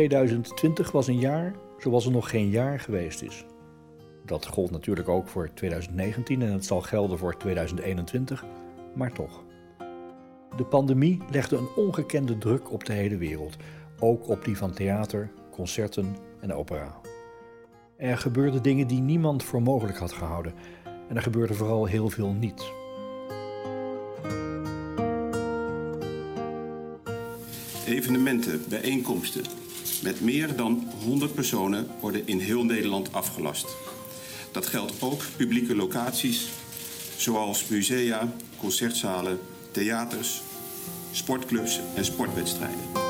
...2020 was een jaar zoals er nog geen jaar geweest is. Dat gold natuurlijk ook voor 2019 en het zal gelden voor 2021, maar toch. De pandemie legde een ongekende druk op de hele wereld, ook op die van theater, concerten en opera. Er gebeurden dingen die niemand voor mogelijk had gehouden en er gebeurde vooral heel veel niet. Evenementen, bijeenkomsten met meer dan 100 personen worden in heel Nederland afgelast. Dat geldt ook publieke locaties zoals musea, concertzalen, theaters, sportclubs en sportwedstrijden.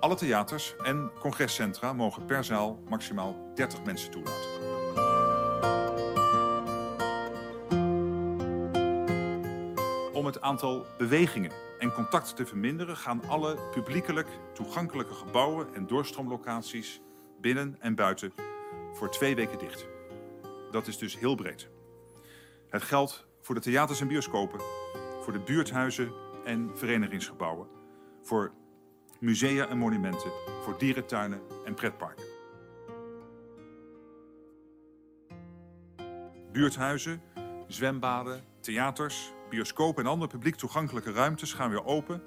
Alle theaters en congrescentra mogen per zaal maximaal 30 mensen toelaten. Aantal bewegingen en contacten te verminderen gaan alle publiekelijk toegankelijke gebouwen en doorstroomlocaties binnen en buiten voor twee weken dicht. Dat is dus heel breed. Het geldt voor de theaters en bioscopen, voor de buurthuizen en verenigingsgebouwen, voor musea en monumenten, voor dierentuinen en pretparken. Buurthuizen, zwembaden, theaters, bioscopen en andere publiek toegankelijke ruimtes gaan weer open.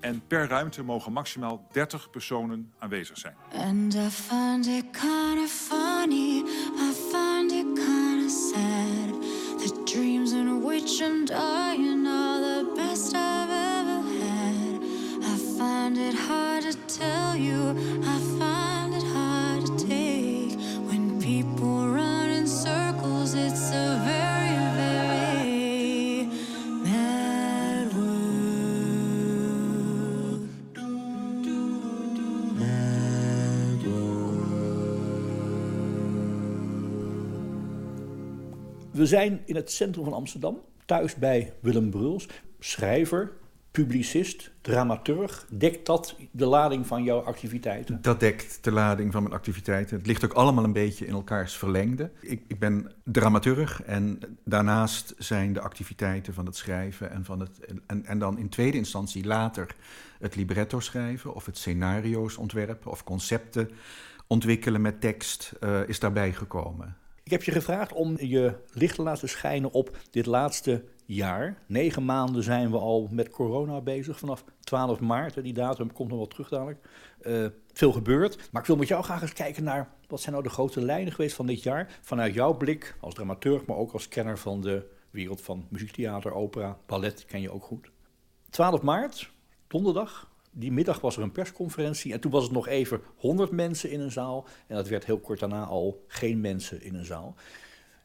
En per ruimte mogen maximaal 30 personen aanwezig zijn. And I find it kind of funny, I find it kind of sad. The dreams in which I'm dying are the best I've ever had. I find it hard to tell you, We zijn in het centrum van Amsterdam, thuis bij Willem Bruls, schrijver, publicist, dramaturg. Dekt dat de lading van jouw activiteiten? Dat dekt de lading van mijn activiteiten. Het ligt ook allemaal een beetje in elkaars verlengde. Ik, ik ben dramaturg en daarnaast zijn de activiteiten van het schrijven en, van het, en, en dan in tweede instantie later het libretto schrijven of het scenario's ontwerpen of concepten ontwikkelen met tekst eh, is daarbij gekomen. Ik heb je gevraagd om je licht te laten schijnen op dit laatste jaar. Negen maanden zijn we al met corona bezig, vanaf 12 maart. Die datum komt nog wel terug dadelijk. Eh, veel gebeurd. Maar ik wil met jou graag eens kijken naar... wat zijn nou de grote lijnen geweest van dit jaar? Vanuit jouw blik als dramaturg, maar ook als kenner van de wereld van muziektheater, opera, ballet, ken je ook goed. 12 maart, donderdag. Die middag was er een persconferentie en toen was het nog even 100 mensen in een zaal. En dat werd heel kort daarna al geen mensen in een zaal.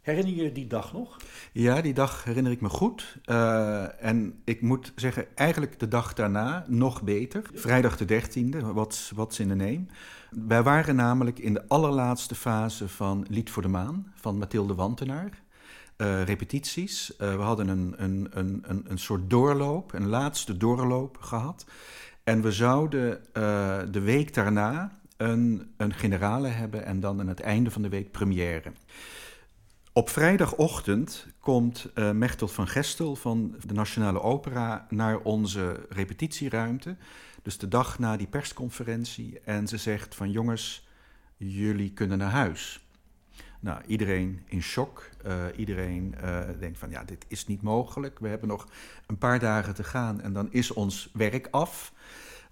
Herinner je die dag nog? Ja, die dag herinner ik me goed. Eh, en ik moet zeggen, eigenlijk de dag daarna nog beter. Vrijdag de 13e, what's, what's in the name. Wij waren namelijk in de allerlaatste fase van Lied voor de Maan van Mathilde Wantenaar. Eh, repetities. Eh, we hadden een, een, een, een soort doorloop, een laatste doorloop gehad. En we zouden eh, de week daarna een, een generale hebben en dan aan het einde van de week première. Op vrijdagochtend komt uh, Mechtel van Gestel van de Nationale Opera naar onze repetitieruimte. Dus de dag na die persconferentie. En ze zegt van jongens, jullie kunnen naar huis. Nou, iedereen in shock. Uh, iedereen uh, denkt van ja, dit is niet mogelijk. We hebben nog een paar dagen te gaan en dan is ons werk af.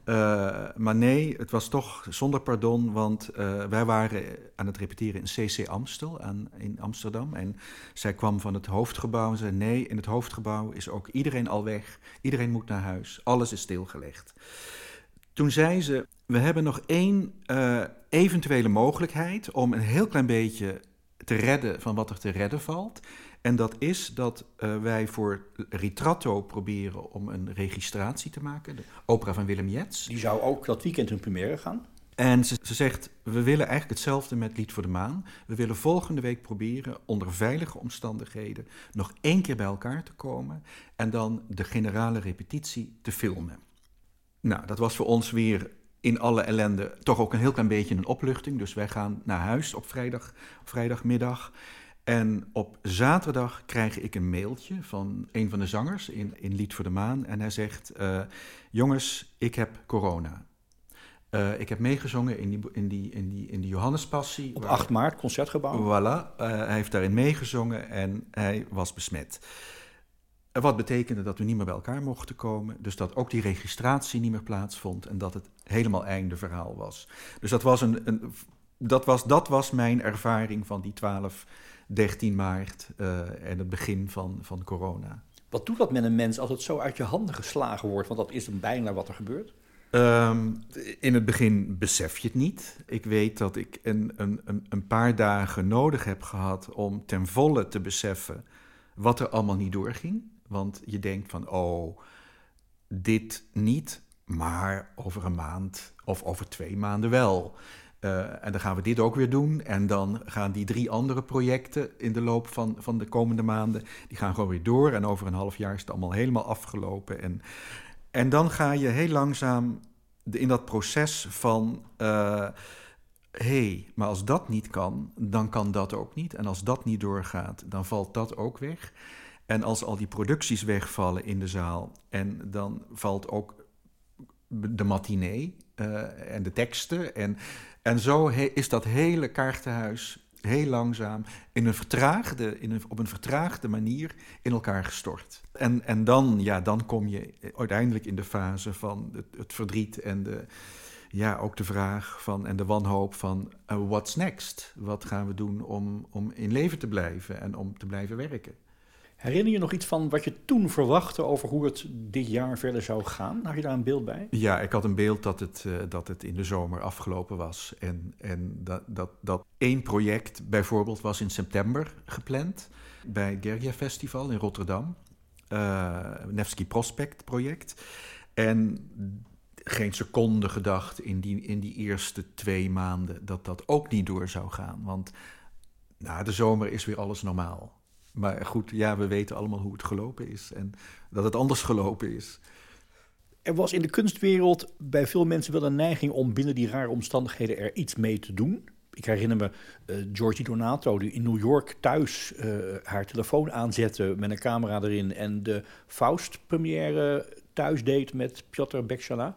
Uh, maar nee, het was toch zonder pardon, want wij waren aan het repeteren in CC Amstel aan, in Amsterdam. En zij kwam van het hoofdgebouw en zei: Nee, in het hoofdgebouw is ook iedereen al weg. Iedereen moet naar huis. Alles is stilgelegd. Toen zei ze, we hebben nog één eventuele mogelijkheid om een heel klein beetje te redden van wat er te redden valt. En dat is dat uh, wij voor Ritratto proberen om een registratie te maken. De opera van Willem Jets. Die zou ook dat weekend in première gaan. En ze, ze, zegt, we willen eigenlijk hetzelfde met Lied voor de Maan. We willen volgende week proberen onder veilige omstandigheden nog één keer bij elkaar te komen en dan de generale repetitie te filmen. Nou, dat was voor ons weer in alle ellende toch ook een heel klein beetje een opluchting. Dus wij gaan naar huis op vrijdag, vrijdagmiddag. En op zaterdag krijg ik een mailtje van een van de zangers in, in Lied voor de Maan. En hij zegt: uh, Jongens, ik heb corona. Uh, ik heb meegezongen in die, in die, in die, in die Johannespassie. Op 8 maart, concertgebouw. Voilà, uh, hij heeft daarin meegezongen en hij was besmet. Wat betekende dat we niet meer bij elkaar mochten komen. Dus dat ook die registratie niet meer plaatsvond. En dat het helemaal einde verhaal was. Dus dat was, een, een dat was, dat was mijn ervaring van die 12, 13 maart uh, en het begin van, van corona. Wat doet dat met een mens als het zo uit je handen geslagen wordt? Want dat is dan bijna wat er gebeurt. Um, in het begin besef je het niet. Ik weet dat ik een, een, een paar dagen nodig heb gehad om ten volle te beseffen wat er allemaal niet doorging. Want je denkt van, oh, dit niet, maar over een maand of over twee maanden wel. Uh, en dan gaan we dit ook weer doen. En dan gaan die drie andere projecten in de loop van, van de komende maanden, die gaan gewoon weer door. En over een half jaar is het allemaal helemaal afgelopen. En, en dan ga je heel langzaam in dat proces van, uh, hey, maar als dat niet kan, dan kan dat ook niet. En als dat niet doorgaat, dan valt dat ook weg. En als al die producties wegvallen in de zaal, en dan valt ook de matinee uh, en de teksten. En, en zo is dat hele kaartenhuis heel langzaam in een vertraagde, in een, op een vertraagde manier in elkaar gestort. En, en dan, ja, dan kom je uiteindelijk in de fase van het, verdriet en de, ja, ook de vraag van, en de wanhoop van uh, what's next? Wat gaan we doen om, om in leven te blijven en om te blijven werken? Herinner je nog iets van wat je toen verwachtte over hoe het dit jaar verder zou gaan? Had je daar een beeld bij? Ja, ik had een beeld dat het, uh, dat het in de zomer afgelopen was. En, en dat, dat, dat één project bijvoorbeeld was in september gepland bij het Gergia Festival in Rotterdam. Uh, Nevsky Prospect project. En geen seconde gedacht in die, in die eerste twee maanden dat dat ook niet door zou gaan. Want na de zomer is weer alles normaal. Maar goed, ja, we weten allemaal hoe het gelopen is en dat het anders gelopen is. Er was in de kunstwereld bij veel mensen wel een neiging om binnen die rare omstandigheden er iets mee te doen. Ik herinner me uh, Georgie Donato, die in New York thuis uh, haar telefoon aanzette met een camera erin en de Faust-première thuis deed met Piotr Bekchala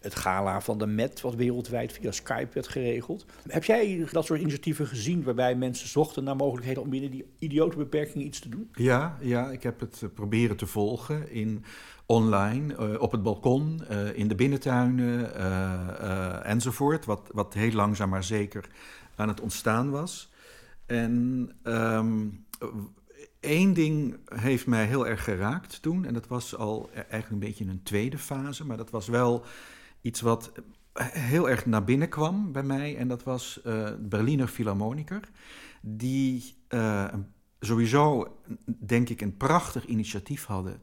het gala van de Met, wat wereldwijd via Skype werd geregeld. Heb jij dat soort initiatieven gezien waarbij mensen zochten naar mogelijkheden om binnen die idiote beperkingen iets te doen? Ja, ja ik heb het proberen te volgen in online, uh, op het balkon, uh, in de binnentuinen enzovoort. Wat, wat heel langzaam maar zeker aan het ontstaan was. En um, één ding heeft mij heel erg geraakt toen. En dat was al eigenlijk een beetje een tweede fase. Maar dat was wel iets wat heel erg naar binnen kwam bij mij. En dat was uh, Berliner Philharmoniker. Die uh, sowieso, denk ik, een prachtig initiatief hadden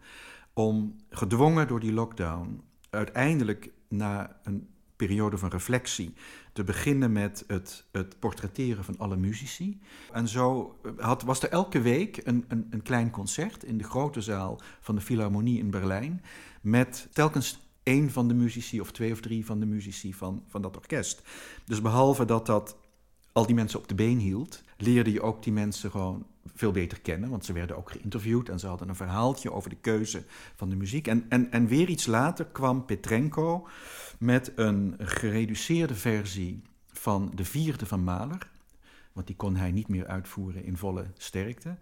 om gedwongen door die lockdown uiteindelijk na een periode van reflectie te beginnen met het, het portretteren van alle muzici. En zo had, was er elke week een, een, een klein concert in de grote zaal van de Philharmonie in Berlijn met telkens één van de muzici of twee of drie van de muzici van, van dat orkest. Dus behalve dat dat al die mensen op de been hield, leerde je ook die mensen gewoon veel beter kennen. Want ze werden ook geïnterviewd en ze hadden een verhaaltje over de keuze van de muziek. En, en, en weer iets later kwam Petrenko met een gereduceerde versie van de vierde van Mahler. Want die kon hij niet meer uitvoeren in volle sterkte.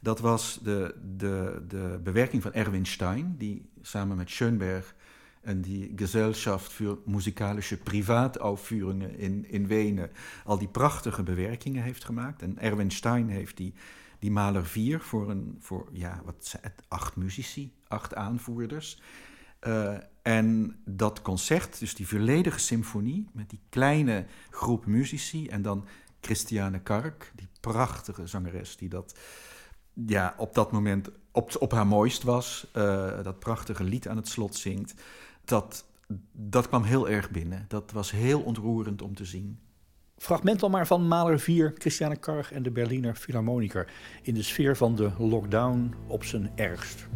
Dat was de, de, de bewerking van Erwin Stein, die samen met Schoenberg en die Gesellschaft voor Musikalische Privaataufführungen in, in Wenen al die prachtige bewerkingen heeft gemaakt. En Erwin Stein heeft die, die Maler 4 voor, een, voor ja, wat acht muzici, acht aanvoerders. Uh, en dat concert, dus die volledige symfonie met die kleine groep muzici en dan Christiane Kark, die prachtige zangeres die dat ja, op dat moment op, op haar mooist was, uh, dat prachtige lied aan het slot zingt, dat, dat kwam heel erg binnen. Dat was heel ontroerend om te zien. Fragment al maar van Maler 4, Christiane Karg en de Berliner Philharmoniker in de sfeer van de lockdown op zijn ergst.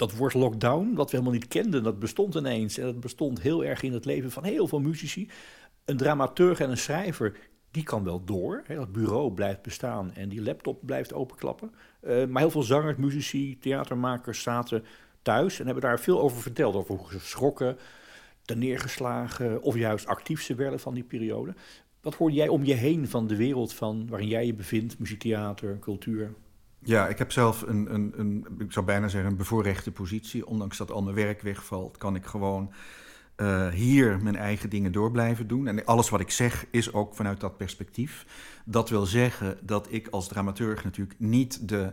Dat woord lockdown, wat we helemaal niet kenden, dat bestond ineens. En dat bestond heel erg in het leven van heel veel muzici. Een dramaturg en een schrijver, die kan wel door. Hè, dat bureau blijft bestaan en die laptop blijft openklappen. Uh, maar heel veel zangers, muzici, theatermakers zaten thuis en hebben daar veel over verteld. Over hoe ze geschrokken, neergeslagen of juist actief ze werden van die periode. Wat hoorde jij om je heen van de wereld van waarin jij je bevindt, muziektheater, cultuur? Ja, ik heb zelf een, een, een, ik zou bijna zeggen, een bevoorrechte positie. Ondanks dat al mijn werk wegvalt, kan ik gewoon uh, hier mijn eigen dingen door blijven doen. En alles wat ik zeg is ook vanuit dat perspectief. Dat wil zeggen dat ik als dramaturg natuurlijk niet de,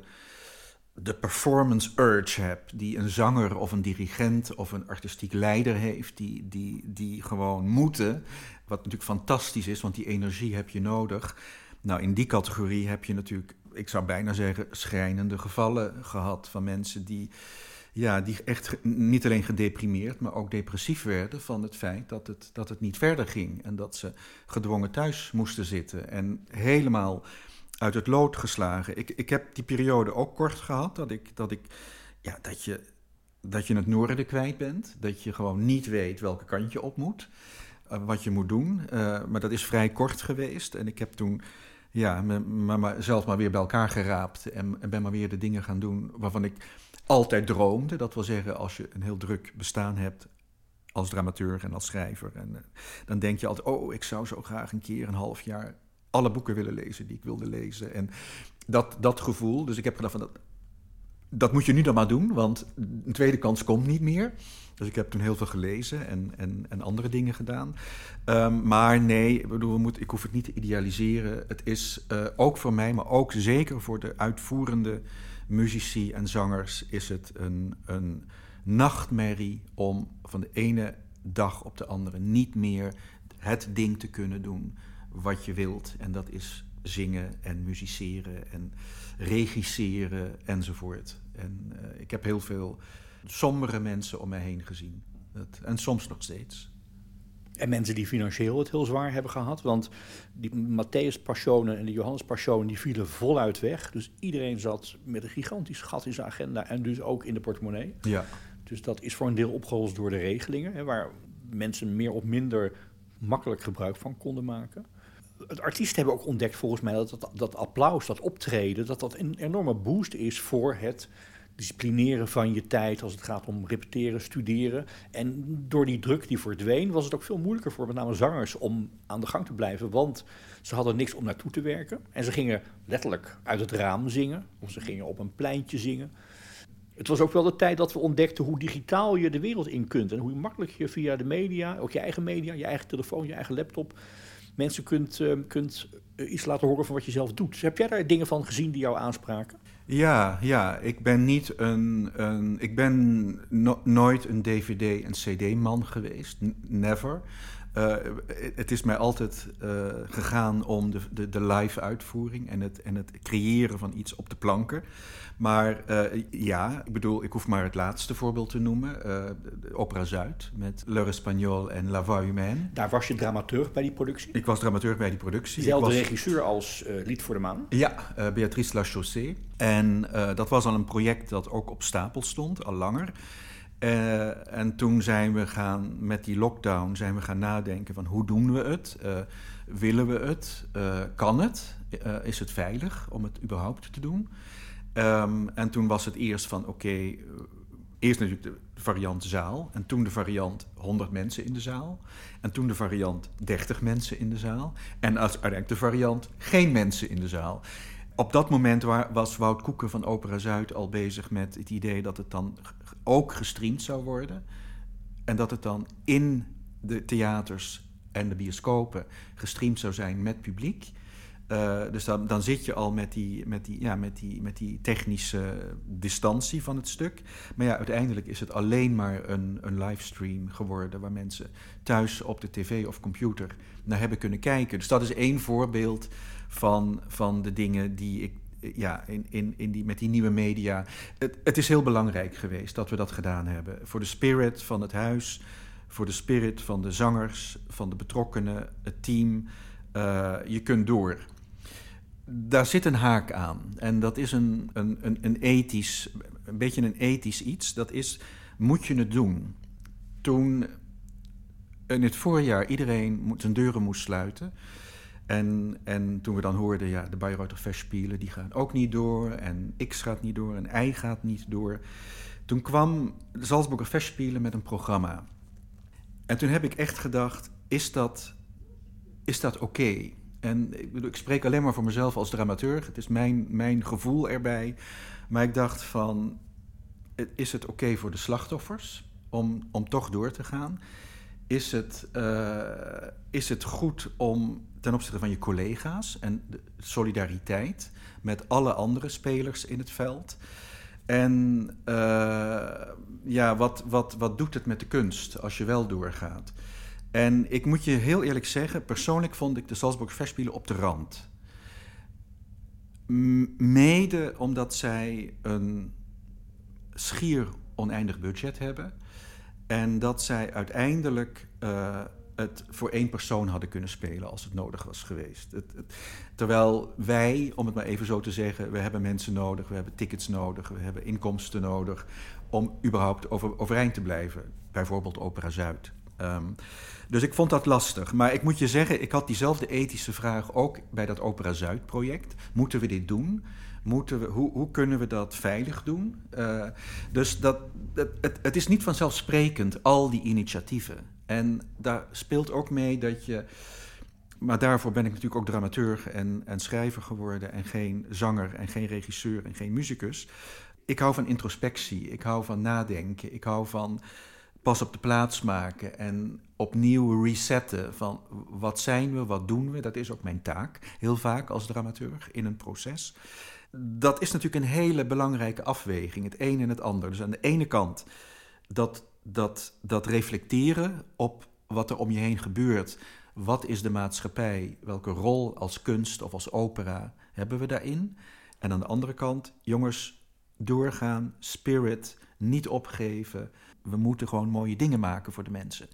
de performance urge heb die een zanger of een dirigent of een artistiek leider heeft, die, die, die gewoon moeten. Wat natuurlijk fantastisch is, want die energie heb je nodig. Nou, in die categorie heb je natuurlijk ik zou bijna zeggen, schrijnende gevallen gehad van mensen die, ja, die echt niet alleen gedeprimeerd, maar ook depressief werden van het feit dat het, dat het niet verder ging. En dat ze gedwongen thuis moesten zitten en helemaal uit het lood geslagen. Ik, ik heb die periode ook kort gehad, dat ik, dat ik, ja, dat je, dat je het noorden kwijt bent. Dat je gewoon niet weet welke kant je op moet, uh, wat je moet doen. Uh, maar dat is vrij kort geweest en ik heb toen ja, maar, maar, zelf maar weer bij elkaar geraapt en, en ben maar weer de dingen gaan doen waarvan ik altijd droomde. Dat wil zeggen, als je een heel druk bestaan hebt als dramateur en als schrijver, en, eh, dan denk je altijd, oh, ik zou zo graag een keer een half jaar alle boeken willen lezen die ik wilde lezen. En dat, dat gevoel, dus ik heb gedacht van dat, dat moet je nu dan maar doen, want een tweede kans komt niet meer. Dus ik heb toen heel veel gelezen en, en, en andere dingen gedaan. Um, maar nee, ik, bedoel, ik hoef het niet te idealiseren. Het is uh, ook voor mij, maar ook zeker voor de uitvoerende muzici en zangers, is het een, een nachtmerrie om van de ene dag op de andere niet meer het ding te kunnen doen wat je wilt. En dat is zingen en musiceren en regisseren enzovoort. En uh, ik heb heel veel sombere mensen om mij heen gezien. Dat, en soms nog steeds. En mensen die financieel het heel zwaar hebben gehad. Want die Matthäus Passionen en de Johannes Passionen die vielen voluit weg. Dus iedereen zat met een gigantisch gat in zijn agenda en dus ook in de portemonnee. Ja. Dus dat is voor een deel opgelost door de regelingen, hè, waar mensen meer of minder makkelijk gebruik van konden maken. Het artiesten hebben ook ontdekt volgens mij dat, dat dat applaus, dat optreden, dat dat een enorme boost is voor het disciplineren van je tijd als het gaat om repeteren, studeren. En door die druk die verdween, was het ook veel moeilijker voor met name zangers om aan de gang te blijven. Want ze hadden niks om naartoe te werken. En ze gingen letterlijk uit het raam zingen, of ze gingen op een pleintje zingen. Het was ook wel de tijd dat we ontdekten hoe digitaal je de wereld in kunt. En hoe makkelijk je via de media, ook je eigen media, je eigen telefoon, je eigen laptop, mensen kunt, uh, kunt iets laten horen van wat je zelf doet. Heb jij daar dingen van gezien die jou aanspraken? Ja, ja, ik ben niet een. een ik ben nooit een DVD- en CD-man geweest. never. Uh, het is mij altijd uh, gegaan om de, de, de live uitvoering en het, en het creëren van iets op de planken. Maar uh, ja, ik bedoel, ik hoef maar het laatste voorbeeld te noemen. Opera Zuid met Le Espagnol en La Voix Humaine. Daar was je dramaturg bij die productie? Ik was dramaturg bij die productie. Dezelfde was... regisseur als Lied voor de Maan? Ja, Beatrice Lachaussee. En dat was al een project dat ook op stapel stond, al langer. Uh, en toen zijn we gaan, met die lockdown, zijn we gaan nadenken van hoe doen we het? Uh, willen we het? Uh, kan het? is het veilig om het überhaupt te doen? Um, en toen was het eerst van oké, eerst natuurlijk de variant zaal. En toen de variant 100 mensen in de zaal. En toen de variant 30 mensen in de zaal. En als uiteindelijk de variant geen mensen in de zaal. Op dat moment was Wout Koeken van Opera Zuid al bezig met het idee dat het dan ook gestreamd zou worden. En dat het dan in de theaters en de bioscopen gestreamd zou zijn met publiek. Uh, dus dan, dan zit je al met die, met, die, ja, met, die, met die technische distantie van het stuk. Maar ja, uiteindelijk is het alleen maar een, een livestream geworden waar mensen thuis op de tv of computer naar hebben kunnen kijken. Dus dat is één voorbeeld van, van de dingen die ik ja, in, in, in die, met die nieuwe media. Het, het is heel belangrijk geweest dat we dat gedaan hebben. Voor de spirit van het huis, voor de spirit van de zangers, van de betrokkenen, het team. Uh, je kunt door. Daar zit een haak aan. En dat is een, een, een, een ethisch, een beetje een ethisch iets. Dat is, moet je het doen? Toen in het voorjaar iedereen zijn deuren moest sluiten en, en toen we dan hoorden, ja, de Bayreuther Festspielen, die gaan ook niet door. En X gaat niet door en Y gaat niet door. Toen kwam de Salzburger Festspielen met een programma. En toen heb ik echt gedacht, is dat, is dat oké? En ik, bedoel, ik spreek alleen maar voor mezelf als dramaturg. Het is mijn, mijn gevoel erbij. Maar ik dacht van, is het oké voor de slachtoffers om, om toch door te gaan? Is het, uh, is het goed om ten opzichte van je collega's en de solidariteit met alle andere spelers in het veld. En uh, ja, wat, wat, wat doet het met de kunst als je wel doorgaat? En ik moet je heel eerlijk zeggen, persoonlijk vond ik de Salzburg Festspielen op de rand. Mede omdat zij een schier oneindig budget hebben. En dat zij uiteindelijk uh, het voor één persoon hadden kunnen spelen als het nodig was geweest. Het, terwijl wij, om het maar even zo te zeggen, we hebben mensen nodig, we hebben tickets nodig, we hebben inkomsten nodig om überhaupt over, overeind te blijven. Bijvoorbeeld Opera Zuid. Um, dus ik vond dat lastig. Maar ik moet je zeggen, ik had diezelfde ethische vraag ook bij dat Opera Zuid project. Moeten we dit doen? Moeten we, hoe, hoe kunnen we dat veilig doen? Uh, dus dat, het, het, het is niet vanzelfsprekend, al die initiatieven. En daar speelt ook mee dat je. Maar daarvoor ben ik natuurlijk ook dramaturg en, en schrijver geworden. En geen zanger en geen regisseur en geen muzikus. Ik hou van introspectie. Ik hou van nadenken. Ik hou van pas op de plaats maken en opnieuw resetten van wat zijn we, wat doen we. Dat is ook mijn taak, heel vaak als dramaturg in een proces. Dat is natuurlijk een hele belangrijke afweging, het een en het ander. Dus aan de ene kant dat dat, dat reflecteren op wat er om je heen gebeurt. Wat is de maatschappij? Welke rol als kunst of als opera hebben we daarin? En aan de andere kant, jongens, doorgaan, spirit, niet opgeven. We moeten gewoon mooie dingen maken voor de mensen.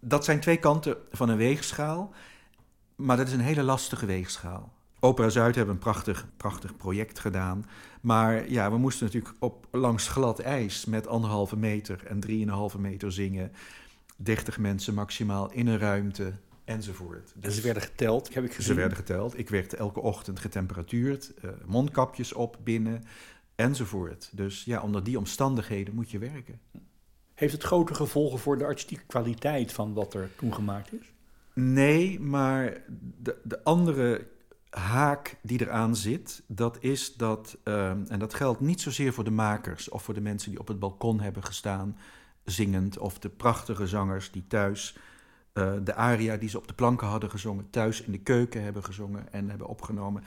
Dat zijn twee kanten van een weegschaal, maar dat is een hele lastige weegschaal. Opera Zuid hebben een prachtig, prachtig project gedaan. Maar ja, we moesten natuurlijk op langs glad ijs met anderhalve meter en drieënhalve meter zingen. 30 mensen maximaal in een ruimte enzovoort. Dus en ze werden geteld, heb ik gezien. Ze werden geteld. Ik werd elke ochtend getemperatuurd, uh, mondkapjes op binnen enzovoort. Dus ja, onder die omstandigheden moet je werken. Heeft het grote gevolgen voor de artistieke kwaliteit van wat er toen gemaakt is? Nee, maar de, de andere haak die eraan zit, dat is dat, ehm, en dat geldt niet zozeer voor de makers of voor de mensen die op het balkon hebben gestaan zingend, of de prachtige zangers die thuis uh, de aria die ze op de planken hadden gezongen, thuis in de keuken hebben gezongen en hebben opgenomen.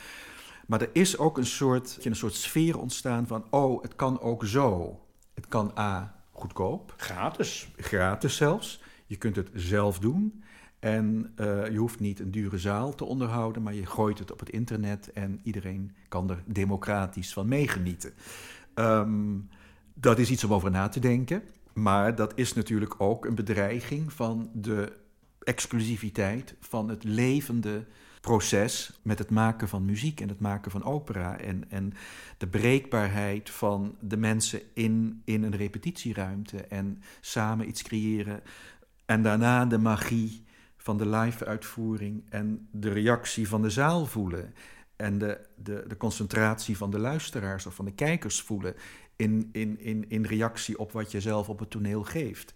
Maar er is ook een soort, een soort sfeer ontstaan van, oh, het kan ook zo. Het kan A, goedkoop. Gratis. Gratis zelfs. Je kunt het zelf doen. En uh, je hoeft niet een dure zaal te onderhouden, maar je gooit het op het internet en iedereen kan er democratisch van meegenieten. Um, dat is iets om over na te denken, maar dat is natuurlijk ook een bedreiging van de exclusiviteit van het levende proces met het maken van muziek en het maken van opera. En, en de breekbaarheid van de mensen in, in een repetitieruimte en samen iets creëren. En daarna de magie van de live-uitvoering en de reactie van de zaal voelen. En de, de, de concentratie van de luisteraars of van de kijkers voelen in, in, in, in reactie op wat je zelf op het toneel geeft.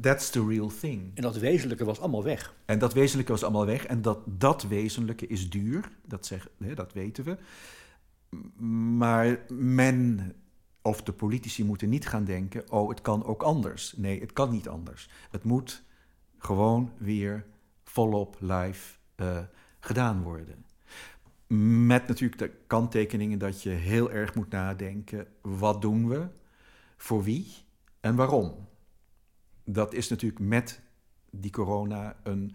That's the real thing. En dat wezenlijke was allemaal weg. En dat wezenlijke was allemaal weg. En dat, dat wezenlijke is duur, dat, zeg, hè, dat weten we. Maar men of de politici moeten niet gaan denken: oh, het kan ook anders. Nee, het kan niet anders. Het moet gewoon weer volop live uh, gedaan worden. Met natuurlijk de kanttekeningen dat je heel erg moet nadenken: wat doen we, voor wie en waarom? Dat is natuurlijk met die corona een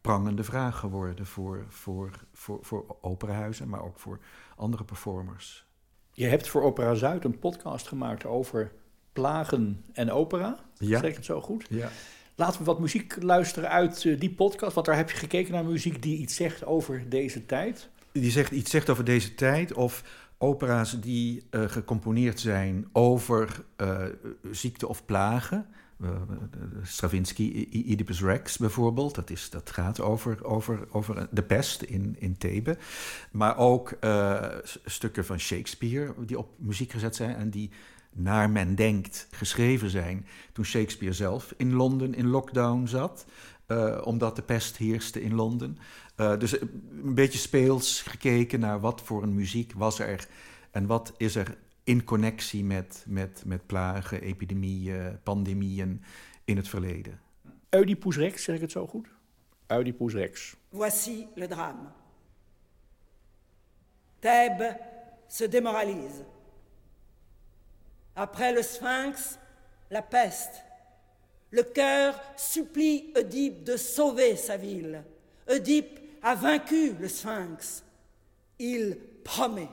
prangende vraag geworden voor, voor, voor, voor operahuizen, maar ook voor andere performers. Je hebt voor Opera Zuid een podcast gemaakt over plagen en opera. Ja. Zeg ik het zo goed? Ja. Laten we wat muziek luisteren uit eh, die podcast, want daar heb je gekeken naar muziek die iets zegt over deze tijd. Die zegt iets zegt over deze tijd of opera's die uh, gecomponeerd zijn over uh, ziekte of plagen. Stravinsky, Oedipus Rex bijvoorbeeld, dat, is, dat gaat over, over, over de pest in, in Thebe. Maar ook stukken van Shakespeare die op muziek gezet zijn en die naar men denkt geschreven zijn toen Shakespeare zelf in Londen in lockdown zat, uh, omdat de pest heerste in Londen. Uh, dus een beetje speels gekeken naar wat voor een muziek was er en wat is er in connectie met, met, met plagen, epidemieën, pandemieën in het verleden. Oedipus Rex, zeg ik het zo goed? Oedipus Rex. Voici le drame. Thèbes se démoralise. Après le sphinx, la peste. Le cœur supplie Oedipe de sauver sa ville. Oedipe a vaincu le sphinx. Il promet.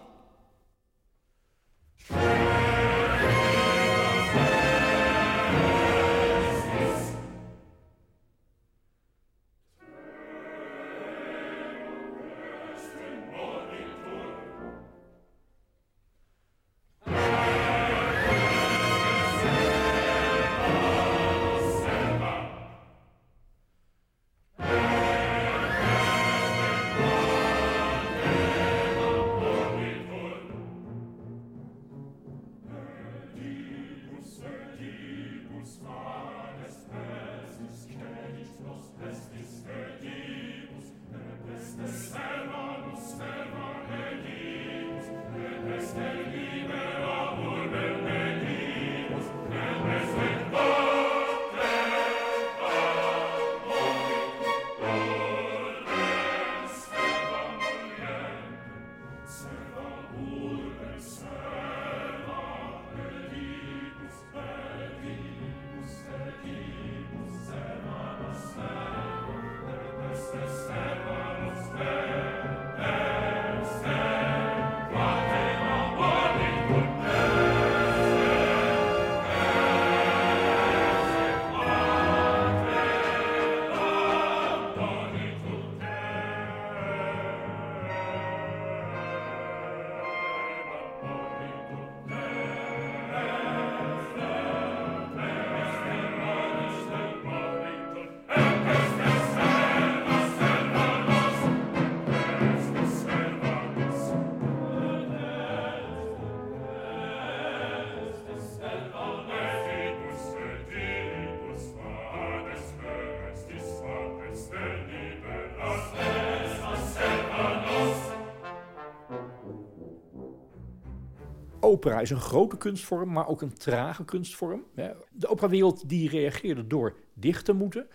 Opera is een grote kunstvorm, maar ook een trage kunstvorm. De operawereld die reageerde door dicht te moeten.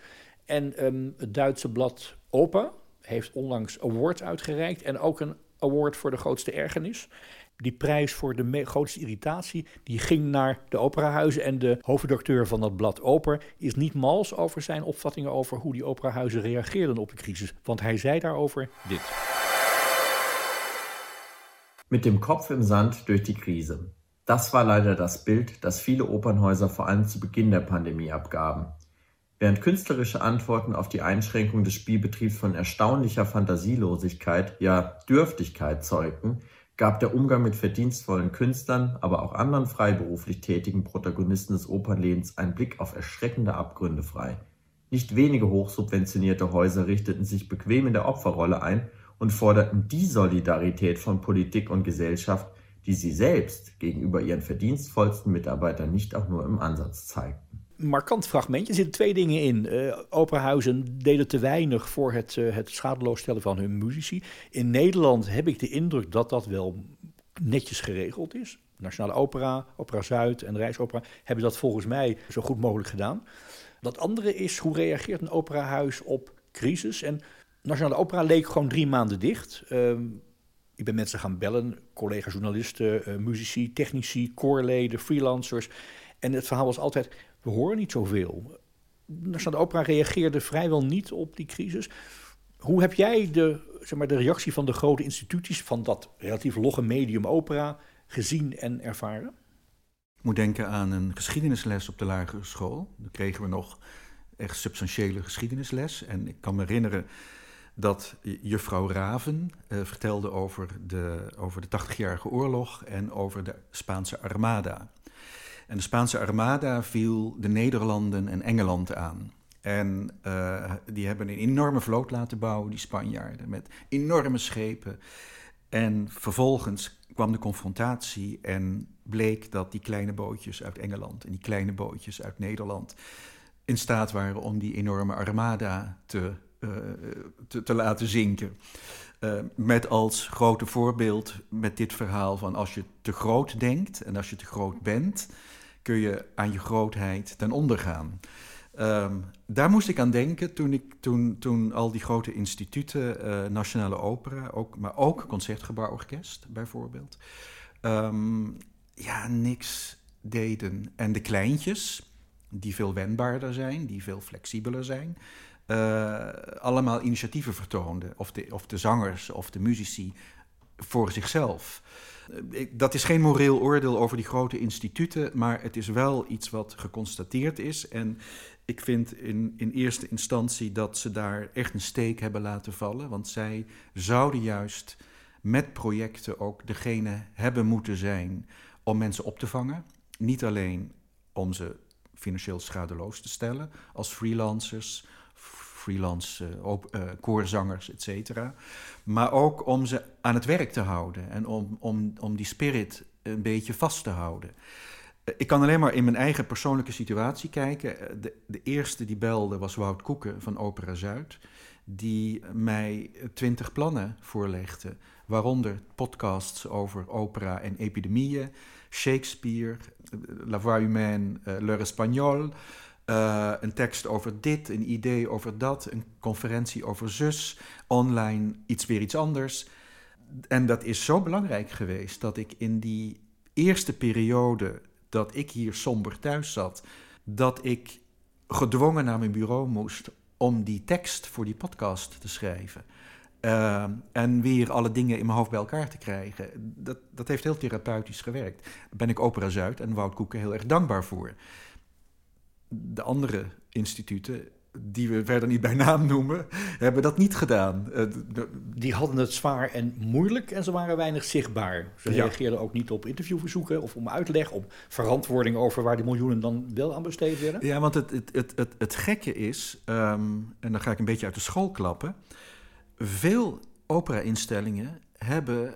En um, het Duitse blad Opa heeft onlangs awards uitgereikt en ook een Award voor de grootste ergernis. Die prijs voor de grootste irritatie, die ging naar de operahuizen. En de hoofdredacteur van dat blad Oper is niet mals over zijn opvattingen over hoe die operahuizen reageerden op de crisis. Want hij zei daarover dit. Mit dem Kopf im Sand durch die Krise. Das war leider das Bild, das viele Opernhäuser vor allem zu Beginn der Pandemie abgaben. Während künstlerische Antworten auf die Einschränkung des Spielbetriebs von erstaunlicher Fantasielosigkeit, ja Dürftigkeit zeugten, gab der Umgang mit verdienstvollen Künstlern, aber auch anderen freiberuflich tätigen Protagonisten des Opernlebens einen Blick auf erschreckende Abgründe frei. Nicht wenige hochsubventionierte Häuser richteten sich bequem in der Opferrolle ein und forderten die Solidarität von Politik und Gesellschaft, die sie selbst gegenüber ihren verdienstvollsten Mitarbeitern nicht auch nur im Ansatz zeigten. markant fragmentje. Zitten twee dingen in. Uh, operahuizen deden te weinig voor het, uh, het schadeloos stellen van hun muzici. In Nederland heb ik de indruk dat dat wel netjes geregeld is. Nationale Opera, Opera Zuid en Rijksopera hebben dat volgens mij zo goed mogelijk gedaan. Dat andere is, hoe reageert een operahuis op crisis? En Nationale Opera leek gewoon drie maanden dicht. Uh, ik ben mensen gaan bellen, collega-journalisten, uh, muzici, technici, koorleden, freelancers. En het verhaal was altijd, we horen niet zoveel. Nationale Opera reageerde vrijwel niet op die crisis. Hoe heb jij de, zeg maar, de reactie van de grote instituties van dat relatief logge medium opera gezien en ervaren? Ik moet denken aan een geschiedenisles op de lagere school. Dan kregen we nog echt substantiële geschiedenisles. En ik kan me herinneren dat juffrouw Raven uh, vertelde over de, over de 80-jarige oorlog en over de Spaanse Armada. En de Spaanse Armada viel de Nederlanden en Engeland aan. En uh, die hebben een enorme vloot laten bouwen, die Spanjaarden, met enorme schepen. En vervolgens kwam de confrontatie en bleek dat die kleine bootjes uit Engeland en die kleine bootjes uit Nederland in staat waren om die enorme armada te, te, te, laten zinken. Uh, met als grote voorbeeld met dit verhaal van als je te groot denkt en als je te groot bent, kun je aan je grootheid ten onder gaan. Um, daar moest ik aan denken toen, ik, toen, toen al die grote instituten, uh, Nationale Opera, ook, maar ook Concertgebouworkest bijvoorbeeld, um, ja, niks deden. En de kleintjes, die veel wendbaarder zijn, die veel flexibeler zijn, uh, allemaal initiatieven vertoonden. Of de, of de zangers of de muzici voor zichzelf. Eh, dat is geen moreel oordeel over die grote instituten, maar het is wel iets wat geconstateerd is. En ik vind in, in eerste instantie dat ze daar echt een steek hebben laten vallen. Want zij zouden juist met projecten ook degene hebben moeten zijn om mensen op te vangen. Niet alleen om ze financieel schadeloos te stellen als freelancers freelance uh, koorzangers, et cetera. Maar ook om ze aan het werk te houden en om, om, om die spirit een beetje vast te houden. Eh, ik kan alleen maar in mijn eigen persoonlijke situatie kijken. De, de eerste die belde was Wout Koeken van Opera Zuid, die mij twintig plannen voorlegde, waaronder podcasts over opera en epidemieën, Shakespeare, La Voix Humaine, L'Heure Espagnol, uh, een tekst over dit, een idee over dat, een conferentie over zus, online iets weer iets anders. En dat is zo belangrijk geweest dat ik in die eerste periode dat ik hier somber thuis zat, dat ik gedwongen naar mijn bureau moest om die tekst voor die podcast te schrijven. Uh, en weer alle dingen in mijn hoofd bij elkaar te krijgen. Dat, dat heeft heel therapeutisch gewerkt. Daar ben ik Opera Zuid en Wout Koeken heel erg dankbaar voor de andere instituten, die we verder niet bij naam noemen, hebben dat niet gedaan. Eh, die hadden het zwaar en moeilijk en ze waren weinig zichtbaar. Ze reageerden ook niet op interviewverzoeken of om uitleg, op verantwoording over waar die miljoenen dan wel aan besteed werden. Ja, want het, het, het, het, het gekke is, um, en dan ga ik een beetje uit de school klappen, veel opera-instellingen hebben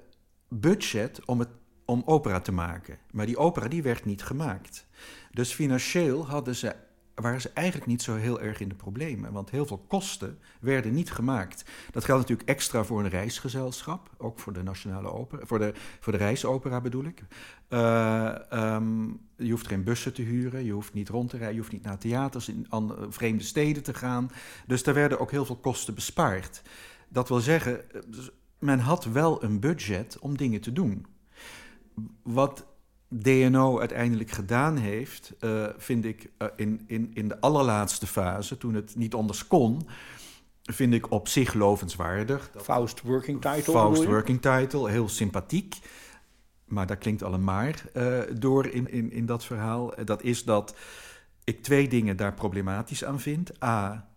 budget om, het, om opera te maken. Maar die opera die werd niet gemaakt. Dus financieel hadden ze, waren ze eigenlijk niet zo heel erg in de problemen. Want heel veel kosten werden niet gemaakt. Dat geldt natuurlijk extra voor een reisgezelschap. Ook voor de Nationale Opera. Voor de, voor de reisopera bedoel ik. Uh, um, je hoeft geen bussen te huren. Je hoeft niet rond te rijden. Je hoeft niet naar theaters in andere, vreemde steden te gaan. Dus daar werden ook heel veel kosten bespaard. Dat wil zeggen, men had wel een budget om dingen te doen. Wat DNO uiteindelijk gedaan heeft, uh, vind ik uh, in, in, in de allerlaatste fase, toen het niet anders kon, vind ik op zich lovenswaardig. Faust Working Title. Faust Working Title, heel sympathiek. Maar daar klinkt al een maar uh, door in, in, in dat verhaal. Dat is dat ik twee dingen daar problematisch aan vind. A,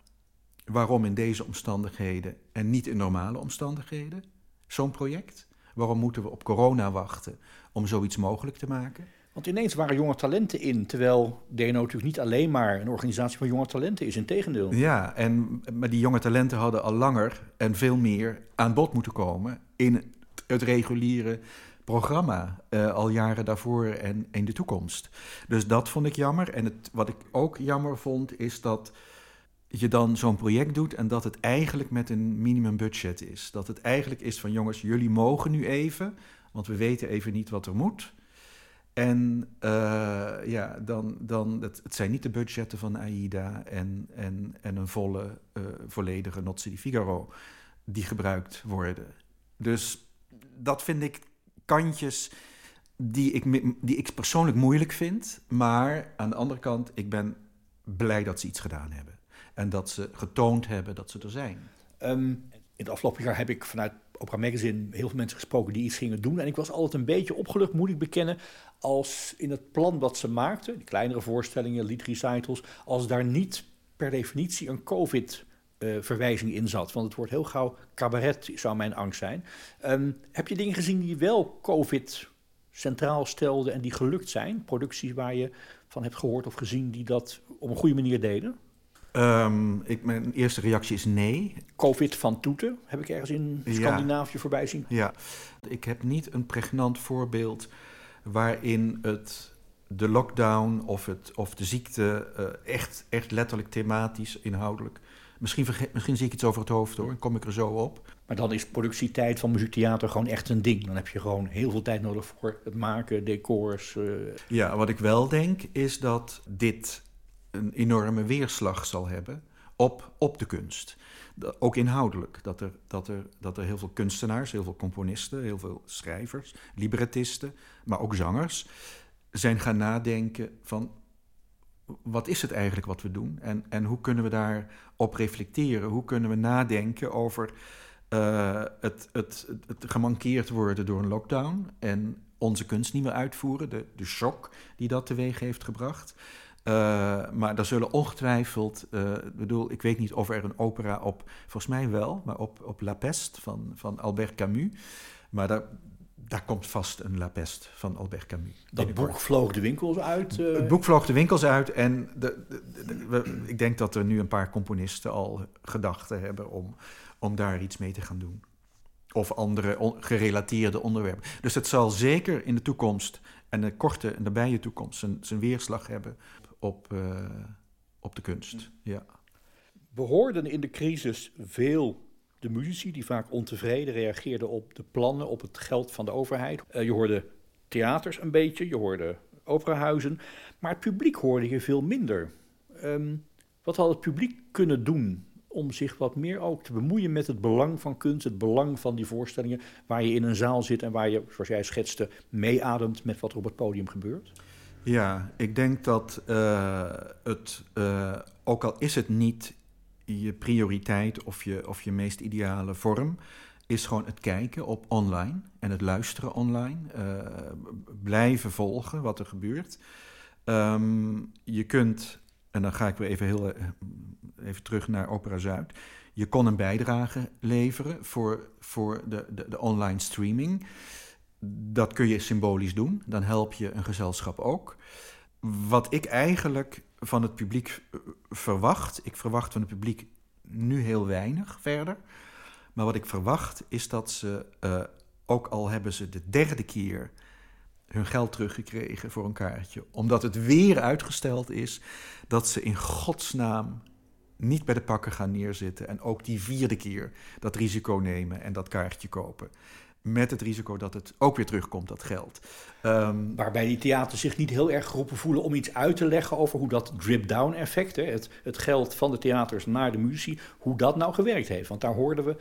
waarom in deze omstandigheden en niet in normale omstandigheden zo'n project? Waarom moeten we op corona wachten om zoiets mogelijk te maken? Want ineens waren jonge talenten in, terwijl DNO natuurlijk niet alleen maar een organisatie van jonge talenten is, in tegendeel. Ja, en, maar die jonge talenten hadden al langer en veel meer aan bod moeten komen in het reguliere programma, uh, al jaren daarvoor en in de toekomst. Dus dat vond ik jammer. En het, wat ik ook jammer vond, is dat je dan zo'n project doet en dat het eigenlijk met een minimumbudget is. Dat het eigenlijk is van jongens, jullie mogen nu even, want we weten even niet wat er moet. En uh, ja, dan, dan het, het, zijn niet de budgetten van AIDA en, en, en een volle, uh, volledige Nozze di Figaro die gebruikt worden. Dus dat vind ik kantjes die ik, die ik persoonlijk moeilijk vind. Maar aan de andere kant, ik ben blij dat ze iets gedaan hebben. En dat ze getoond hebben dat ze er zijn. Um, in het afgelopen jaar heb ik vanuit Opera Magazine heel veel mensen gesproken die iets gingen doen. En ik was altijd een beetje opgelucht, moet ik bekennen, als in het plan wat ze maakten, die kleinere voorstellingen, liedrecitals, als daar niet per definitie een COVID uh, verwijzing in zat. Want het wordt heel gauw cabaret, zou mijn angst zijn. Um, heb je dingen gezien die wel COVID centraal stelden en die gelukt zijn? Producties waar je van hebt gehoord of gezien die dat op een goede manier deden? Um, ik, mijn eerste reactie is nee. COVID van Toeten heb ik ergens in Scandinavië ja. voorbij zien. Ja, ik heb niet een pregnant voorbeeld waarin het, de lockdown of, het, of de ziekte uh, echt, echt letterlijk thematisch, inhoudelijk Misschien, misschien zie ik iets over het hoofd hoor, kom ik er zo op. Maar dan is productietijd van muziektheater gewoon echt een ding. Dan heb je gewoon heel veel tijd nodig voor het maken, decors. Uh... Ja, wat ik wel denk is dat dit een enorme weerslag zal hebben op, op de kunst. ook inhoudelijk. Dat er, dat, er, dat er heel veel kunstenaars, heel veel componisten, heel veel schrijvers, librettisten, maar ook zangers zijn gaan nadenken van wat is het eigenlijk wat we doen en, en hoe kunnen we daarop reflecteren? Hoe kunnen we nadenken over uh, het, het, het gemankeerd worden door een lockdown en onze kunst niet meer uitvoeren, de, de shock die dat teweeg heeft gebracht. Uh, maar er zullen ongetwijfeld, uh, bedoel, ik weet niet of er een opera op, volgens mij wel, maar op, op La Peste van, van Albert Camus. Maar daar, daar komt vast een La Peste van Albert Camus. Dat boek vloog de winkels uit? Uh... Het boek vloog de winkels uit en de, de, we, ik denk dat er nu een paar componisten al gedachten hebben om, om daar iets mee te gaan doen. Of andere on, gerelateerde onderwerpen. Dus het zal zeker in de toekomst en de korte en nabije toekomst zijn, zijn weerslag hebben op, uh, op de kunst. Ja. We hoorden in de crisis veel de muzici die vaak ontevreden reageerden op de plannen, op het geld van de overheid. Uh, je hoorde theaters een beetje, je hoorde operahuizen, maar het publiek hoorde je veel minder. Um, wat had het publiek kunnen doen om zich wat meer ook te bemoeien met het belang van kunst, het belang van die voorstellingen, waar je in een zaal zit en waar je, zoals jij schetste, meeademt met wat er op het podium gebeurt? Ja, ik denk dat uh, het, uh, ook al is het niet je prioriteit of je, of je meest ideale vorm is gewoon het kijken op online en het luisteren online. Uh, blijven volgen wat er gebeurt. Um, je kunt, en dan ga ik weer even, heel, eh, even terug naar Opera Zuid. Je kon een bijdrage leveren voor, voor de, de, de online streaming. Dat kun je symbolisch doen. Dan help je een gezelschap ook. Wat ik eigenlijk van het publiek eh, verwacht. Ik verwacht van het publiek nu heel weinig verder. Maar wat ik verwacht is dat ze, uh, ook al hebben ze de derde keer hun geld teruggekregen voor een kaartje, omdat het weer uitgesteld is, dat ze in godsnaam niet bij de pakken gaan neerzitten en ook die vierde keer dat risico nemen en dat kaartje kopen met het risico dat het ook weer terugkomt, dat geld. Um, Waarbij die theaters zich niet heel erg geroepen voelen om iets uit te leggen over hoe dat drip-down effect, hè, het, het geld van de theaters naar de muziek, hoe dat nou gewerkt heeft. Want daar hoorden we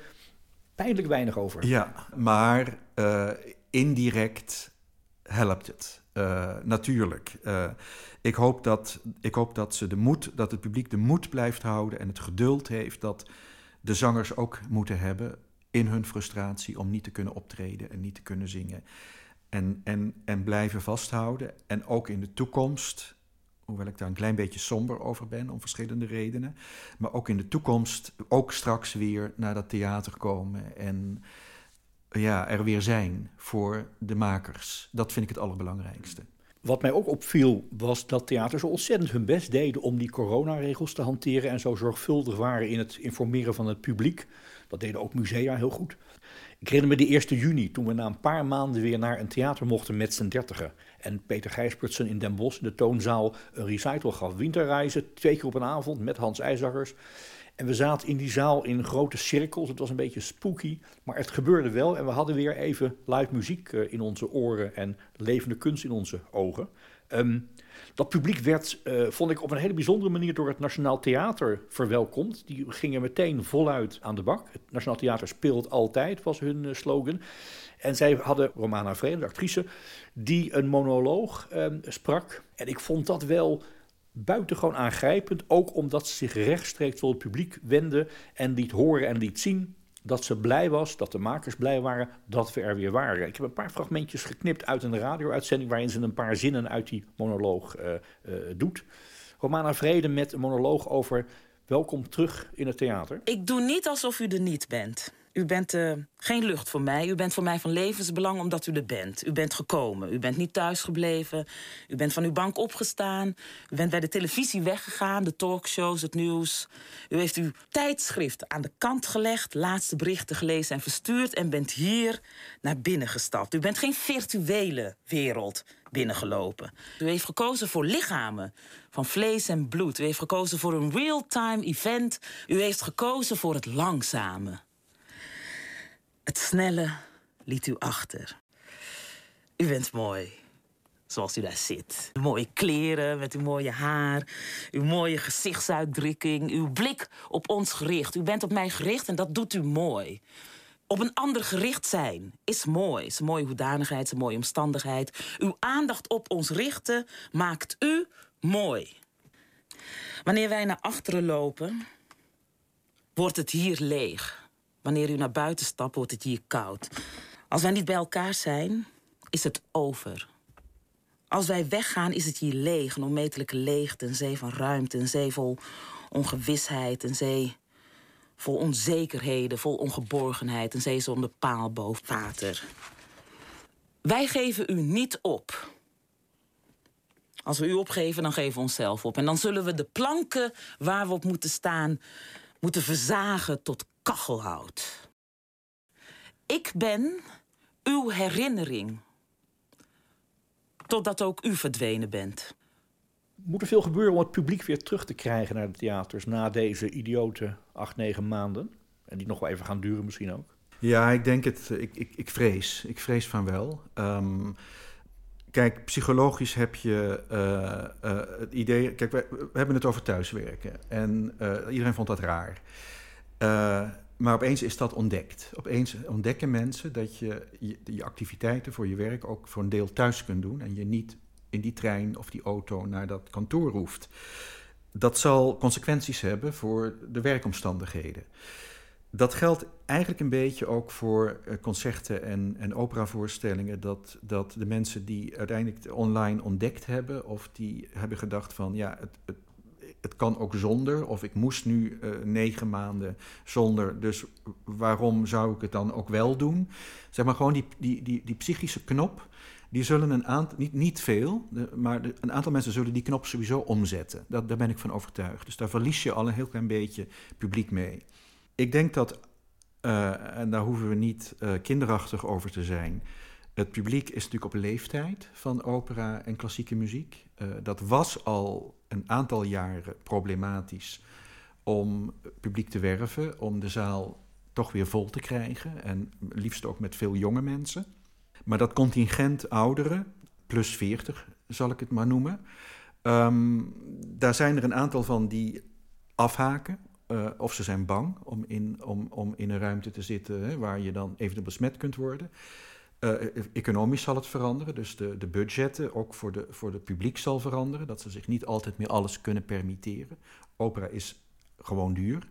pijnlijk weinig over. Ja, maar uh, indirect helpt het. Uh, natuurlijk. Uh, ik, hoop dat, ik hoop dat, ze de moed, dat het publiek de moed blijft houden en het geduld heeft dat de zangers ook moeten hebben in hun frustratie om niet te kunnen optreden en niet te kunnen zingen. En, en, en blijven vasthouden. En ook in de toekomst, hoewel ik daar een klein beetje somber over ben om verschillende redenen, maar ook in de toekomst, ook straks weer naar dat theater komen en ja, er weer zijn voor de makers. Dat vind ik het allerbelangrijkste. Wat mij ook opviel was dat theaters zo ontzettend hun best deden om die coronaregels te hanteren en zo zorgvuldig waren in het informeren van het publiek. Dat deden ook musea heel goed. Ik herinner me de 1 juni, toen we na een paar maanden weer naar een theater mochten met z'n dertigen. En Peter Gijspertsen in Den Bosch, in de toonzaal, een recital gaf. Winterreizen, twee keer op een avond met Hans IJzaggers. En we zaten in die zaal in grote cirkels. Het was een beetje spooky, maar het gebeurde wel. En we hadden weer even live muziek eh, in onze oren en levende kunst in onze ogen. Ehm, dat publiek werd, uh, vond ik, op een hele bijzondere manier door het Nationaal Theater verwelkomd. Die gingen meteen voluit aan de bak. Het Nationaal Theater speelt altijd, was hun uh, slogan. En zij hadden Romana Vrede, de actrice, die een monoloog um, sprak. En ik vond dat wel buitengewoon aangrijpend. Ook omdat ze zich rechtstreeks tot het publiek wendde en liet horen en liet zien dat ze blij was, dat de makers blij waren dat we er weer waren. Ik heb een paar fragmentjes geknipt uit een radio-uitzending waarin ze een paar zinnen uit die monoloog uh, uh, doet. Romana Vrede met een monoloog over welkom terug in het theater. Ik doe niet alsof u er niet bent. U bent uh, geen lucht voor mij. U bent voor mij van levensbelang omdat u er bent. U bent gekomen. U bent niet thuisgebleven. U bent van uw bank opgestaan. U bent bij de televisie weggegaan, de talkshows, het nieuws. U heeft uw tijdschrift aan de kant gelegd, laatste berichten gelezen en verstuurd en bent hier naar binnen gestapt. U bent geen virtuele wereld binnengelopen. U heeft gekozen voor lichamen van vlees en bloed. U heeft gekozen voor een real-time event. U heeft gekozen voor het langzame. Het snelle liet u achter. U bent mooi, zoals u daar zit. Uw mooie kleren met uw mooie haar, uw mooie gezichtsuitdrukking, uw blik op ons gericht. U bent op mij gericht en dat doet u mooi. Op een ander gericht zijn is mooi. Is een mooie hoedanigheid, is een mooie omstandigheid. Uw aandacht op ons richten maakt u mooi. Wanneer wij naar achteren lopen, wordt het hier leeg. Wanneer u naar buiten stapt, wordt het hier koud. Als wij niet bij elkaar zijn, is het over. Als wij weggaan, is het hier leeg. Een onmetelijke leegte, een zee van ruimte, een zee vol ongewisheid, een zee vol onzekerheden, vol ongeborgenheid, een zee zonder paal boven water. Wij geven u niet op. Als we u opgeven, dan geven we onszelf op. En dan zullen we de planken waar we op moeten staan, moeten verzagen tot kachelhout. Ik ben uw herinnering. Totdat ook u verdwenen bent. Moet er veel gebeuren om het publiek weer terug te krijgen naar de theaters na deze idiote acht, negen maanden? En die nog wel even gaan duren misschien ook. Ja, ik denk het. Ik, ik, ik vrees. Ik vrees van wel. Um, kijk, psychologisch heb je uh, uh, het idee. Kijk, we, we, hebben het over thuiswerken. En uh, iedereen vond dat raar. Uh, maar opeens is dat ontdekt. Opeens ontdekken mensen dat je, je activiteiten voor je werk ook voor een deel thuis kunt doen. En je niet in die trein of die auto naar dat kantoor hoeft. Dat zal consequenties hebben voor de werkomstandigheden. Dat geldt eigenlijk een beetje ook voor uh, concerten en, en operavoorstellingen. Dat, dat de mensen die uiteindelijk online ontdekt hebben, of die hebben gedacht van ja, het, het het kan ook zonder, of ik moest nu uh, negen maanden zonder, dus waarom zou ik het dan ook wel doen? Zeg maar gewoon die, die, die, die psychische knop, die zullen een aantal, niet, niet veel, maar een aantal mensen zullen die knop sowieso omzetten. Dat, daar ben ik van overtuigd. Dus daar verlies je al een heel klein beetje publiek mee. Ik denk dat, uh, en daar hoeven we niet uh, kinderachtig over te zijn, het publiek is natuurlijk op leeftijd van opera en klassieke muziek. Dat was al een aantal jaren problematisch om publiek te werven, om de zaal toch weer vol te krijgen. En liefst ook met veel jonge mensen. Maar dat contingent ouderen, plus 40 zal ik het maar noemen. Um, daar zijn er een aantal van die afhaken. eh, of ze zijn bang om in, om, om in een ruimte te zitten hè, waar je dan eventueel besmet kunt worden. Uh, economisch zal het veranderen, dus de, de budgetten ook voor de, voor de publiek zal veranderen. Dat ze zich niet altijd meer alles kunnen permitteren. Opera is gewoon duur.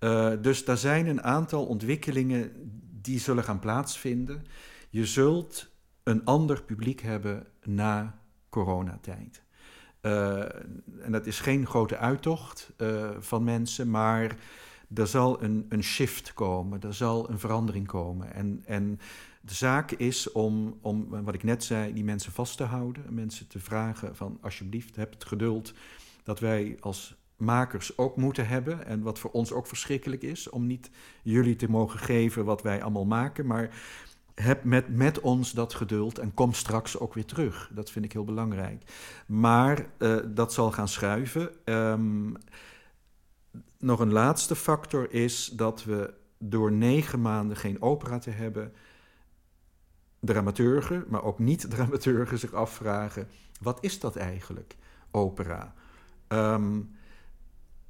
Uh, dus daar zijn een aantal ontwikkelingen die zullen gaan plaatsvinden. Je zult een ander publiek hebben na coronatijd. En dat is geen grote uittocht van mensen, maar er zal een, een shift komen, er zal een verandering komen. En, en de zaak is om, om, wat ik net zei, die mensen vast te houden, mensen te vragen van alsjeblieft, heb het geduld dat wij als makers ook moeten hebben. En wat voor ons ook verschrikkelijk is, om niet jullie te mogen geven wat wij allemaal maken, maar heb met, met ons dat geduld en kom straks ook weer terug. Dat vind ik heel belangrijk. Maar uh, dat zal gaan schuiven. Um, nog een laatste factor is dat we door negen maanden geen opera te hebben, dramaturgen, maar ook niet-dramaturgen zich afvragen: wat is dat eigenlijk, opera? Um,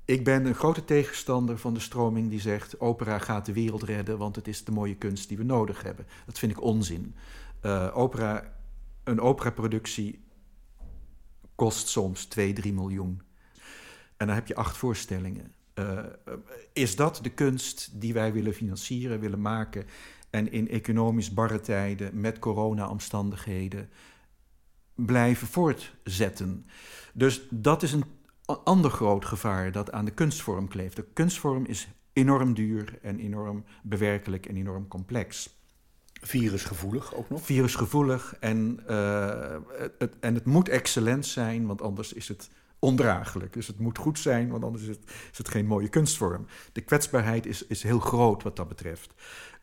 ik ben een grote tegenstander van de stroming die zegt: opera gaat de wereld redden, want het is de mooie kunst die we nodig hebben. Dat vind ik onzin. Uh, opera, een operaproductie kost soms 2, 3 miljoen. En dan heb je acht voorstellingen. Uh, is dat de kunst die wij willen financieren, willen maken? En in economisch barre tijden met corona-omstandigheden blijven voortzetten. Dus dat is een ander groot gevaar dat aan de kunstvorm kleeft. De kunstvorm is enorm duur en enorm bewerkelijk en enorm complex. Virusgevoelig ook nog? Virusgevoelig en, uh, het, en het moet excellent zijn, want anders is het ondraaglijk. Dus het moet goed zijn, want anders is het, is het geen mooie kunstvorm. De kwetsbaarheid is, is heel groot wat dat betreft.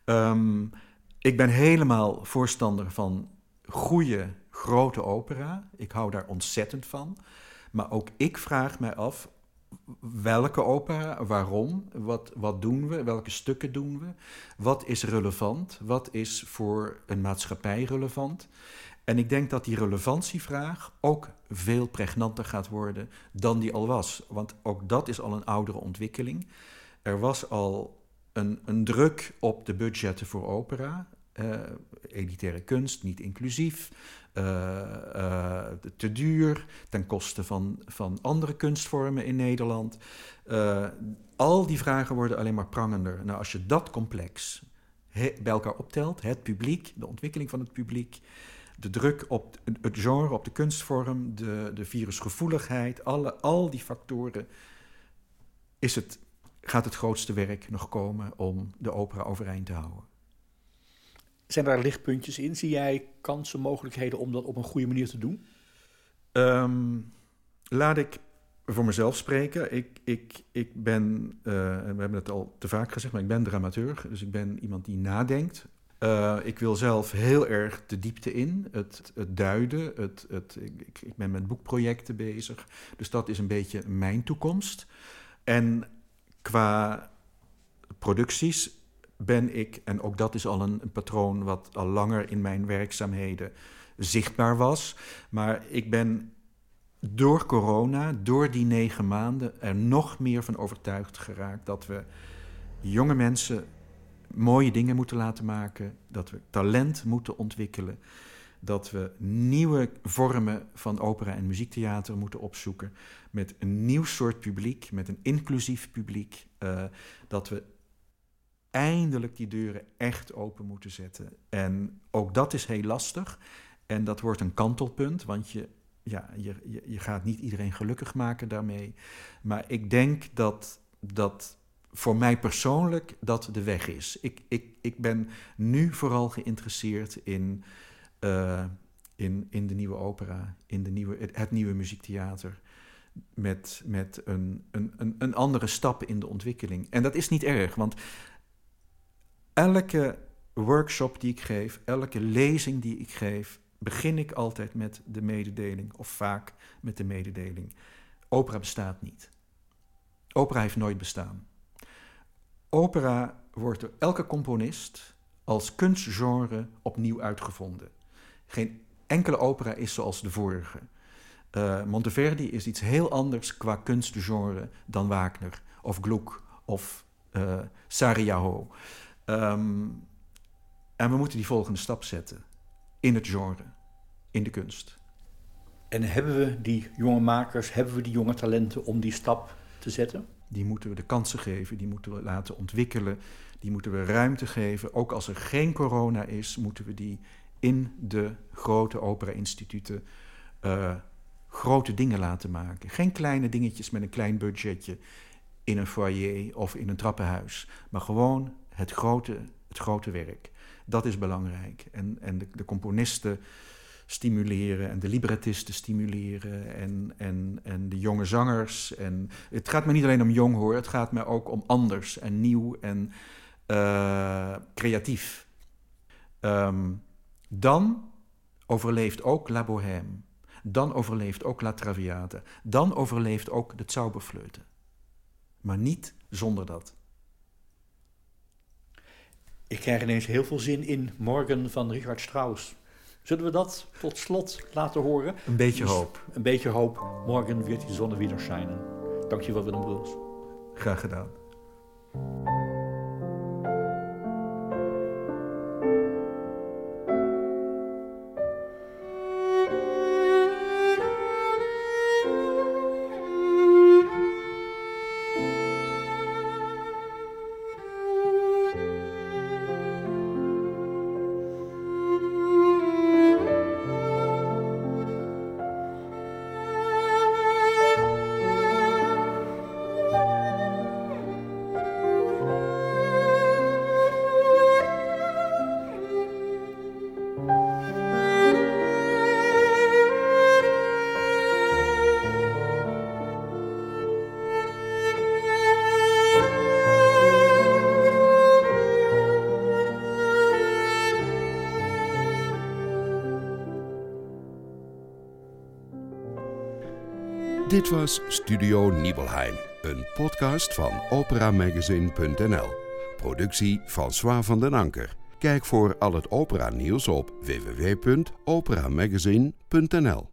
Um, ik ben helemaal voorstander van goede, grote opera. Ik hou daar ontzettend van. Maar ook ik vraag mij af, welke opera, waarom, wat, wat doen we, welke stukken doen we, wat is relevant, wat is voor een maatschappij relevant. En ik denk dat die relevantievraag ook veel pregnanter gaat worden dan die al was. Want ook dat is al een oudere ontwikkeling. Er was al een, een druk op de budgetten voor opera. Uh, elitaire kunst, niet inclusief, uh, uh, te duur, ten koste van, van andere kunstvormen in Nederland. al die vragen worden alleen maar prangender. Nou, als je dat complex bij elkaar optelt, het publiek, de ontwikkeling van het publiek, de druk op het genre, op de kunstvorm, de, de virusgevoeligheid, alle, al die factoren, is het, gaat het grootste werk nog komen om de opera overeind te houden. Zijn daar lichtpuntjes in? Zie jij kansen, mogelijkheden om dat op een goede manier te doen? Um, laat ik voor mezelf spreken. Ik, ik, ik ben, uh, we hebben het al te vaak gezegd, maar ik ben dramaturg. Dus ik ben iemand die nadenkt. Uh, ik wil zelf heel erg de diepte in, het, het duiden. Het, het, ik, ik ben met boekprojecten bezig. Dus dat is een beetje mijn toekomst. En qua producties ben ik, en ook dat is al een, een, patroon wat al langer in mijn werkzaamheden zichtbaar was, maar ik ben door corona, door die negen maanden, er nog meer van overtuigd geraakt dat we jonge mensen mooie dingen moeten laten maken, dat we talent moeten ontwikkelen, dat we nieuwe vormen van opera en muziektheater moeten opzoeken met een nieuw soort publiek, met een inclusief publiek, uh, dat we eindelijk die deuren echt open moeten zetten. En ook dat is heel lastig. En dat wordt een kantelpunt, want je, ja, je, je, je gaat niet iedereen gelukkig maken daarmee. Maar ik denk dat, dat voor mij persoonlijk dat de weg is. Ik, ik, ik ben nu vooral geïnteresseerd in, uh, in, in de nieuwe opera, in de nieuwe, het, het nieuwe muziektheater. Met, met een, een, een, een andere stap in de ontwikkeling. En dat is niet erg, want elke workshop die ik geef, elke lezing die ik geef, begin ik altijd met de mededeling, of vaak met de mededeling: opera bestaat niet. Opera heeft nooit bestaan. Opera wordt door elke componist als kunstgenre opnieuw uitgevonden. Geen enkele opera is zoals de vorige. Uh, Monteverdi is iets heel anders qua kunstgenre dan Wagner of Gluck of uh, Sarajevo. En we moeten die volgende stap zetten in het genre, in de kunst. En hebben we die jonge makers, hebben we die jonge talenten om die stap te zetten? Die moeten we de kansen geven, die moeten we laten ontwikkelen, die moeten we ruimte geven. Ook als er geen corona is, moeten we die in de grote opera-instituten uh, grote dingen laten maken. Geen kleine dingetjes met een klein budgetje in een foyer of in een trappenhuis, maar gewoon het grote, het grote werk. Dat is belangrijk. En, en de, componisten stimuleren en de librettisten stimuleren en, en, en de jonge zangers. En het gaat me niet alleen om jong hoor, het gaat me ook om anders en nieuw en uh, creatief. Um, dan overleeft ook La Bohème. Dan overleeft ook La Traviata. Dan overleeft ook de Zauberfleuten. Maar niet zonder dat. Ik krijg ineens heel veel zin in Morgen van Richard Strauss. Zullen we dat tot slot laten horen? Een beetje dus hoop. Een beetje hoop. Morgen wird die zonne wieder schijnen. Dankjewel Willem Bruls. Graag gedaan. Was Studio Nibelheim, een podcast van operamagazine.nl. Productie François van den Anker. Kijk voor al het opera nieuws op www.operamagazine.nl.